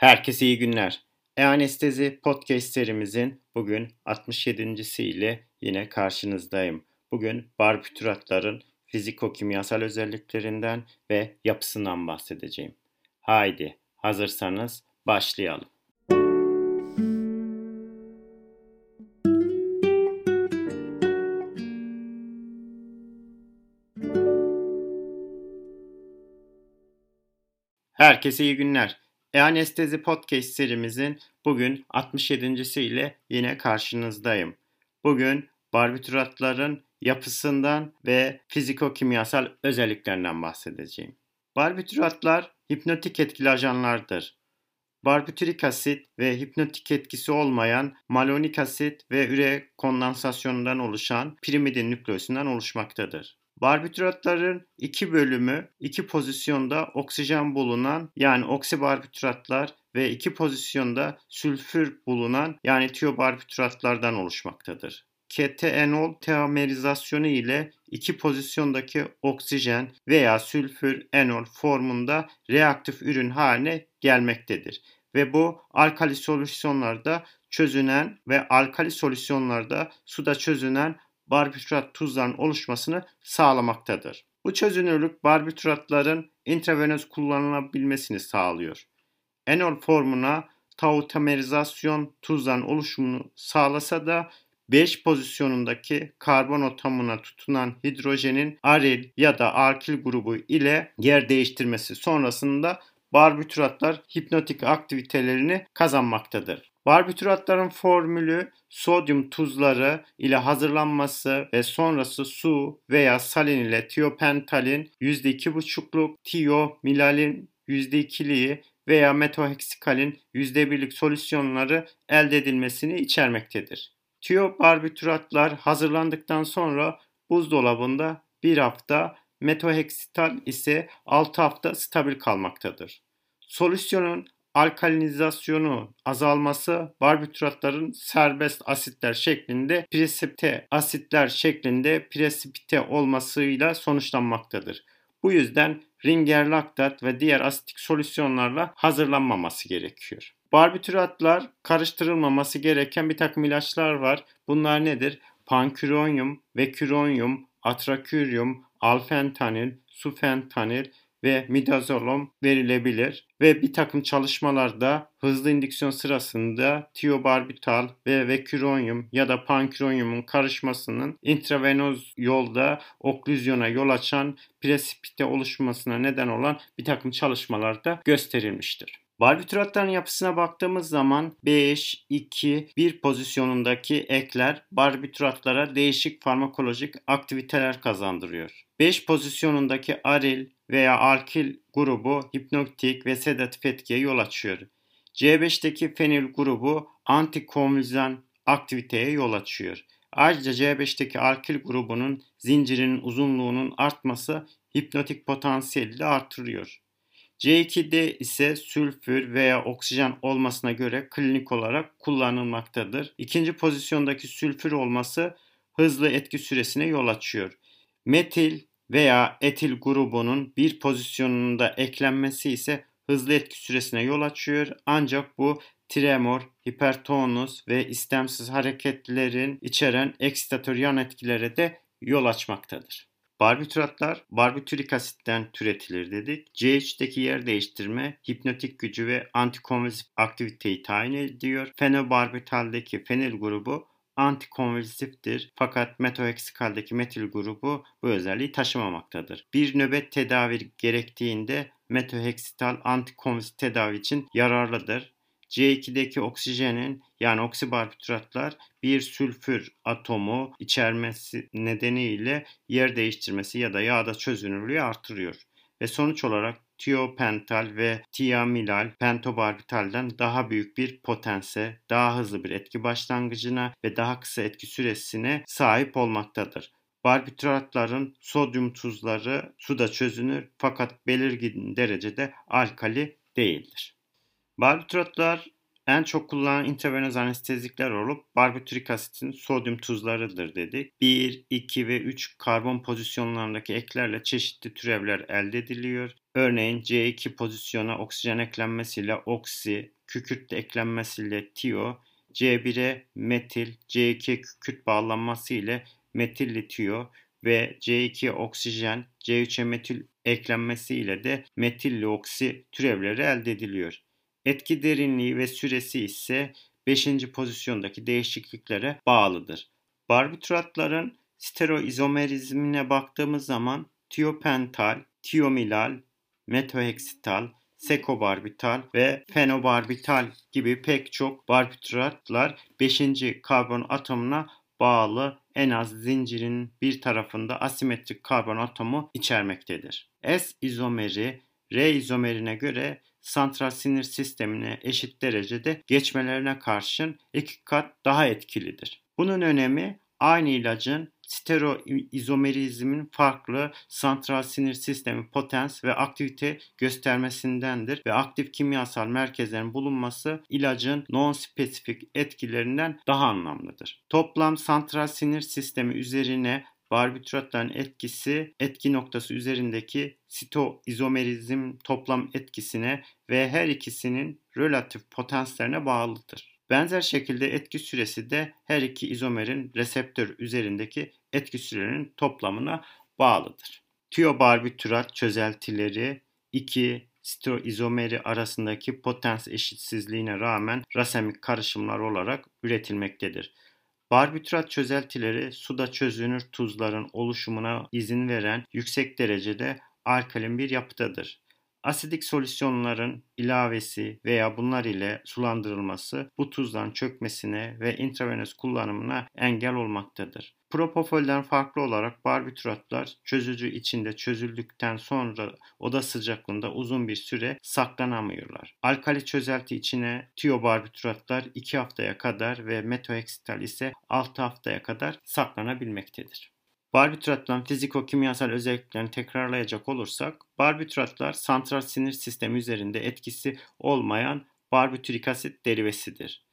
Herkese iyi günler. E-Anestezi Podcast serimizin bugün 67. ile yine karşınızdayım. Bugün barbituratların fiziko-kimyasal özelliklerinden ve yapısından bahsedeceğim. Haydi hazırsanız başlayalım. Herkese iyi günler. E-Anestezi Podcast serimizin bugün 67. ile yine karşınızdayım. Bugün barbituratların yapısından ve fiziko-kimyasal özelliklerinden bahsedeceğim. Barbituratlar hipnotik etkili ajanlardır. Barbiturik asit ve hipnotik etkisi olmayan malonik asit ve üre kondansasyonundan oluşan pirimidin nükleosinden oluşmaktadır. Barbituratların iki bölümü iki pozisyonda oksijen bulunan yani oksibarbituratlar ve iki pozisyonda sülfür bulunan yani tiyobarbituratlardan oluşmaktadır. Ketenol teomerizasyonu ile iki pozisyondaki oksijen veya sülfür enol formunda reaktif ürün haline gelmektedir ve bu alkali solüsyonlarda çözünen ve alkali solüsyonlarda suda çözünen barbiturat tuzların oluşmasını sağlamaktadır. Bu çözünürlük barbituratların intravenöz kullanılabilmesini sağlıyor. Enol formuna tautemerizasyon tuzların oluşumunu sağlasa da 5 pozisyonundaki karbon atomuna tutunan hidrojenin aril ya da alkil grubu ile yer değiştirmesi sonrasında barbituratlar hipnotik aktivitelerini kazanmaktadır. Barbituratların formülü sodyum tuzları ile hazırlanması ve sonrası su veya salin ile tiopentalin %2,5'luk, tiomilalin %2'liği veya metoheksikalin %1'lik solüsyonları elde edilmesini içermektedir. Tiobarbituratlar hazırlandıktan sonra buzdolabında 1 hafta, metoheksital ise 6 hafta stabil kalmaktadır. Solüsyonun alkalinizasyonu azalması barbituratların serbest asitler şeklinde presipte asitler şeklinde presipite olmasıyla sonuçlanmaktadır. Bu yüzden ringer laktat ve diğer asitik solüsyonlarla hazırlanmaması gerekiyor. Barbituratlar karıştırılmaması gereken bir takım ilaçlar var. Bunlar nedir? Panküronyum, veküronyum, atraküryum, alfentanil, sufentanil ve midazolom verilebilir ve bir takım çalışmalarda hızlı indüksiyon sırasında tiobarbital ve veküronyum ya da panküronyumun karışmasının intravenoz yolda oklüzyona yol açan presipite oluşmasına neden olan bir takım çalışmalarda gösterilmiştir. Barbituratların yapısına baktığımız zaman 5, 2, 1 pozisyonundaki ekler barbituratlara değişik farmakolojik aktiviteler kazandırıyor. 5 pozisyonundaki aril veya alkil grubu hipnotik ve sedatif etkiye yol açıyor. C5'teki fenil grubu antikonvülsan aktiviteye yol açıyor. Ayrıca C5'teki alkil grubunun zincirinin uzunluğunun artması hipnotik potansiyeli de artırıyor. C2'de ise sülfür veya oksijen olmasına göre klinik olarak kullanılmaktadır. İkinci pozisyondaki sülfür olması hızlı etki süresine yol açıyor. Metil veya etil grubunun bir pozisyonunda eklenmesi ise hızlı etki süresine yol açıyor. Ancak bu tremor, hipertonus ve istemsiz hareketlerin içeren eksitatör yan etkilere de yol açmaktadır. Barbituratlar barbitürik asitten türetilir dedik. C3'teki yer değiştirme hipnotik gücü ve antikonvulsif aktiviteyi tayin ediyor. Fenobarbitaldeki fenil grubu antikonvulsiftir fakat metoheksikaldeki metil grubu bu özelliği taşımamaktadır. Bir nöbet tedavi gerektiğinde metoheksital antikonvulsif tedavi için yararlıdır. C2'deki oksijenin yani oksibarbituratlar bir sülfür atomu içermesi nedeniyle yer değiştirmesi ya da yağda çözünürlüğü artırıyor. Ve sonuç olarak tiopental ve tiamilal pentobarbitalden daha büyük bir potense, daha hızlı bir etki başlangıcına ve daha kısa etki süresine sahip olmaktadır. Barbituratların sodyum tuzları suda çözünür fakat belirgin derecede alkali değildir. Barbituratlar En çok kullanılan intravenöz anestezikler olup barbitürik asitin sodyum tuzlarıdır dedik. 1, 2 ve 3 karbon pozisyonlarındaki eklerle çeşitli türevler elde ediliyor. Örneğin C2 pozisyona oksijen eklenmesiyle oksi, kükürt eklenmesiyle tio, C1'e metil, C2'ye kükürt bağlanması ile metil tio ve C2 oksijen, C3'e metil eklenmesi ile de metilli oksi türevleri elde ediliyor. Etki derinliği ve süresi ise 5. pozisyondaki değişikliklere bağlıdır. Barbituratların stereoizomerizmine baktığımız zaman tiopental, tiomilal, metoheksital, sekobarbital ve fenobarbital gibi pek çok barbituratlar 5. karbon atomuna bağlı en az zincirin bir tarafında asimetrik karbon atomu içermektedir. S izomeri R izomerine göre santral sinir sistemine eşit derecede geçmelerine karşın iki kat daha etkilidir. Bunun önemi aynı ilacın stereoizomerizmin farklı santral sinir sistemi potans ve aktivite göstermesindendir ve aktif kimyasal merkezlerin bulunması ilacın non-spesifik etkilerinden daha anlamlıdır. Toplam santral sinir sistemi üzerine barbituratların etkisi etki noktası üzerindeki sitoizomerizm toplam etkisine ve her ikisinin relatif potansiyellerine bağlıdır. Benzer şekilde etki süresi de her iki izomerin reseptör üzerindeki etki sürelerinin toplamına bağlıdır. Tiobarbiturat çözeltileri 2 stereoizomeri arasındaki potans eşitsizliğine rağmen rasemik karışımlar olarak üretilmektedir. Barbiturat çözeltileri suda çözünür tuzların oluşumuna izin veren yüksek derecede alkalin bir yapıdadır. Asidik solüsyonların ilavesi veya bunlar ile sulandırılması bu tuzların çökmesine ve intravenöz kullanımına engel olmaktadır. Propofolden farklı olarak barbituratlar çözücü içinde çözüldükten sonra oda sıcaklığında uzun bir süre saklanamıyorlar. Alkali çözelti içine tiyobarbituratlar 2 haftaya kadar ve metoheksital ise 6 haftaya kadar saklanabilmektedir. Barbituratların fiziko-kimyasal özelliklerini tekrarlayacak olursak, barbituratlar santral sinir sistemi üzerinde etkisi olmayan barbitürik asit derivesidir.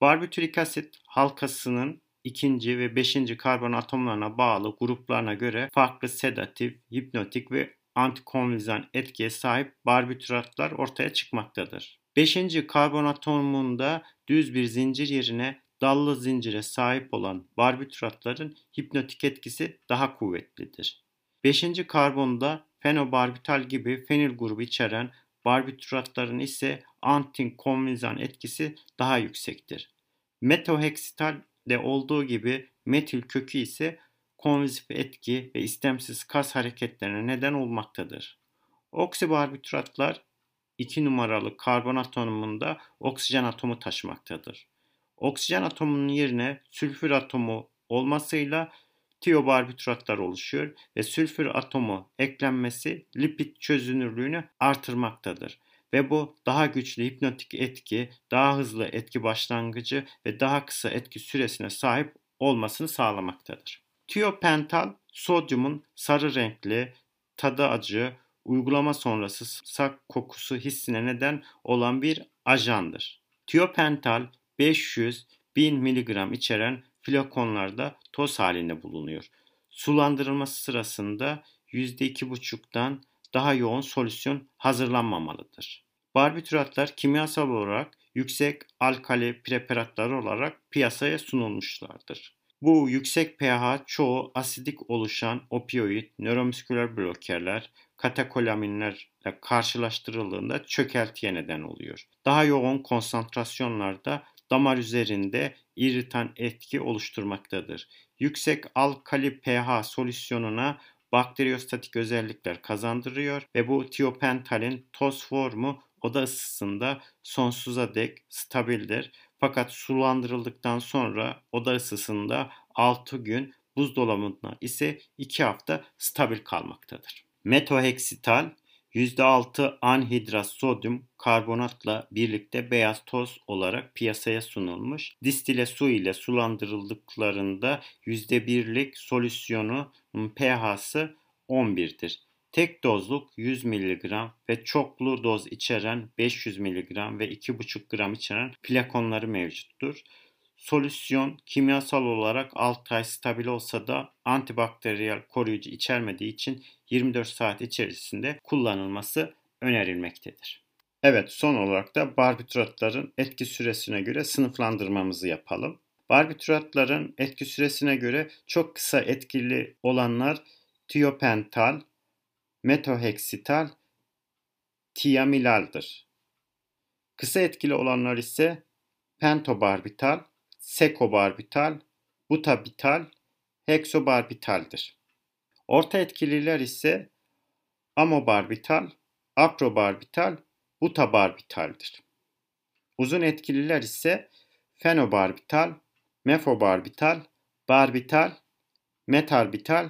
Barbitürik asit halkasının ikinci ve beşinci karbon atomlarına bağlı gruplarına göre farklı sedatif, hipnotik ve antikonvizan etkiye sahip barbituratlar ortaya çıkmaktadır. Beşinci karbon atomunda düz bir zincir yerine dallı zincire sahip olan barbituratların hipnotik etkisi daha kuvvetlidir. Beşinci karbonda fenobarbital gibi fenil grubu içeren barbituratların ise antikonvizan etkisi daha yüksektir. Metoheksital de olduğu gibi metil kökü ise konvizif etki ve istemsiz kas hareketlerine neden olmaktadır. Oksibarbituratlar 2 numaralı karbon atomunda oksijen atomu taşımaktadır. Oksijen atomunun yerine sülfür atomu olmasıyla tiyobarbituratlar oluşuyor ve sülfür atomu eklenmesi lipid çözünürlüğünü artırmaktadır ve bu daha güçlü hipnotik etki, daha hızlı etki başlangıcı ve daha kısa etki süresine sahip olmasını sağlamaktadır. Tiopental sodyumun sarı renkli, tadı acı, uygulama sonrası sak kokusu hissine neden olan bir ajandır. Tiopental 500 1000 mg içeren flakonlarda toz halinde bulunuyor. Sulandırılması sırasında %2,5'dan daha yoğun solüsyon hazırlanmamalıdır. Barbituratlar kimyasal olarak yüksek alkali preparatlar olarak piyasaya sunulmuşlardır. Bu yüksek pH çoğu asidik oluşan opioid, nöromüsküler blokerler, katekolaminlerle karşılaştırıldığında çökeltiye neden oluyor. Daha yoğun konsantrasyonlarda damar üzerinde irritan etki oluşturmaktadır. Yüksek alkali pH solüsyonuna bakteriyostatik özellikler kazandırıyor ve bu tiopentalin toz formu oda ısısında sonsuza dek stabildir. Fakat sulandırıldıktan sonra oda ısısında 6 gün buzdolabında ise 2 hafta stabil kalmaktadır. Metoheksital %6 anhidrat sodyum karbonatla birlikte beyaz toz olarak piyasaya sunulmuş. Distile su ile sulandırıldıklarında %1'lik solüsyonu pH'sı 11'dir. Tek dozluk 100 mg ve çoklu doz içeren 500 mg ve 2,5 gram içeren flakonları mevcuttur. Solüsyon kimyasal olarak 6 ay stabil olsa da antibakteriyel koruyucu içermediği için 24 saat içerisinde kullanılması önerilmektedir. Evet son olarak da barbituratların etki süresine göre sınıflandırmamızı yapalım. Barbituratların etki süresine göre çok kısa etkili olanlar tiopental, metoheksital, tiamilaldır. Kısa etkili olanlar ise pentobarbital, sekobarbital, butabital, heksobarbitaldir. Orta etkililer ise amobarbital, aprobarbital, butabarbitaldir. Uzun etkililer ise fenobarbital, mefobarbital, barbital, metarbital,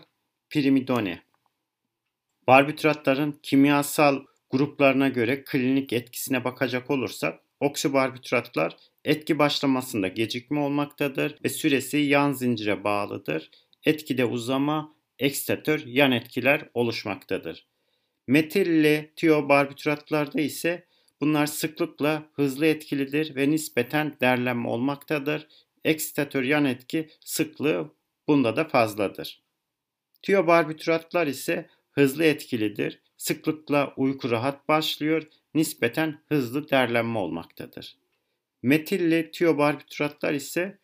pirimidone. Barbituratların kimyasal gruplarına göre klinik etkisine bakacak olursak oksibarbituratlar etki başlamasında gecikme olmaktadır ve süresi yan zincire bağlıdır. Etkide uzama, ekstatör yan etkiler oluşmaktadır. Metilli tiobarbituratlarda ise bunlar sıklıkla hızlı etkilidir ve nispeten derlenme olmaktadır. Ekstatör yan etki sıklığı bunda da fazladır. Tiobarbituratlar ise hızlı etkilidir. Sıklıkla uyku rahat başlıyor, nispeten hızlı derlenme olmaktadır. Metilli tiobarbituratlar ise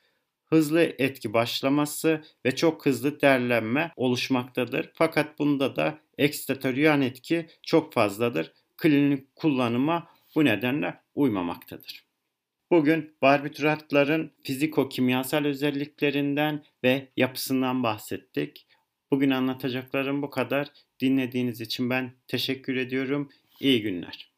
hızlı etki başlaması ve çok hızlı derlenme oluşmaktadır. Fakat bunda da ekstratoryan etki çok fazladır. Klinik kullanıma bu nedenle uymamaktadır. Bugün barbituratların fiziko-kimyasal özelliklerinden ve yapısından bahsettik. Bugün anlatacaklarım bu kadar. Dinlediğiniz için ben teşekkür ediyorum. İyi günler.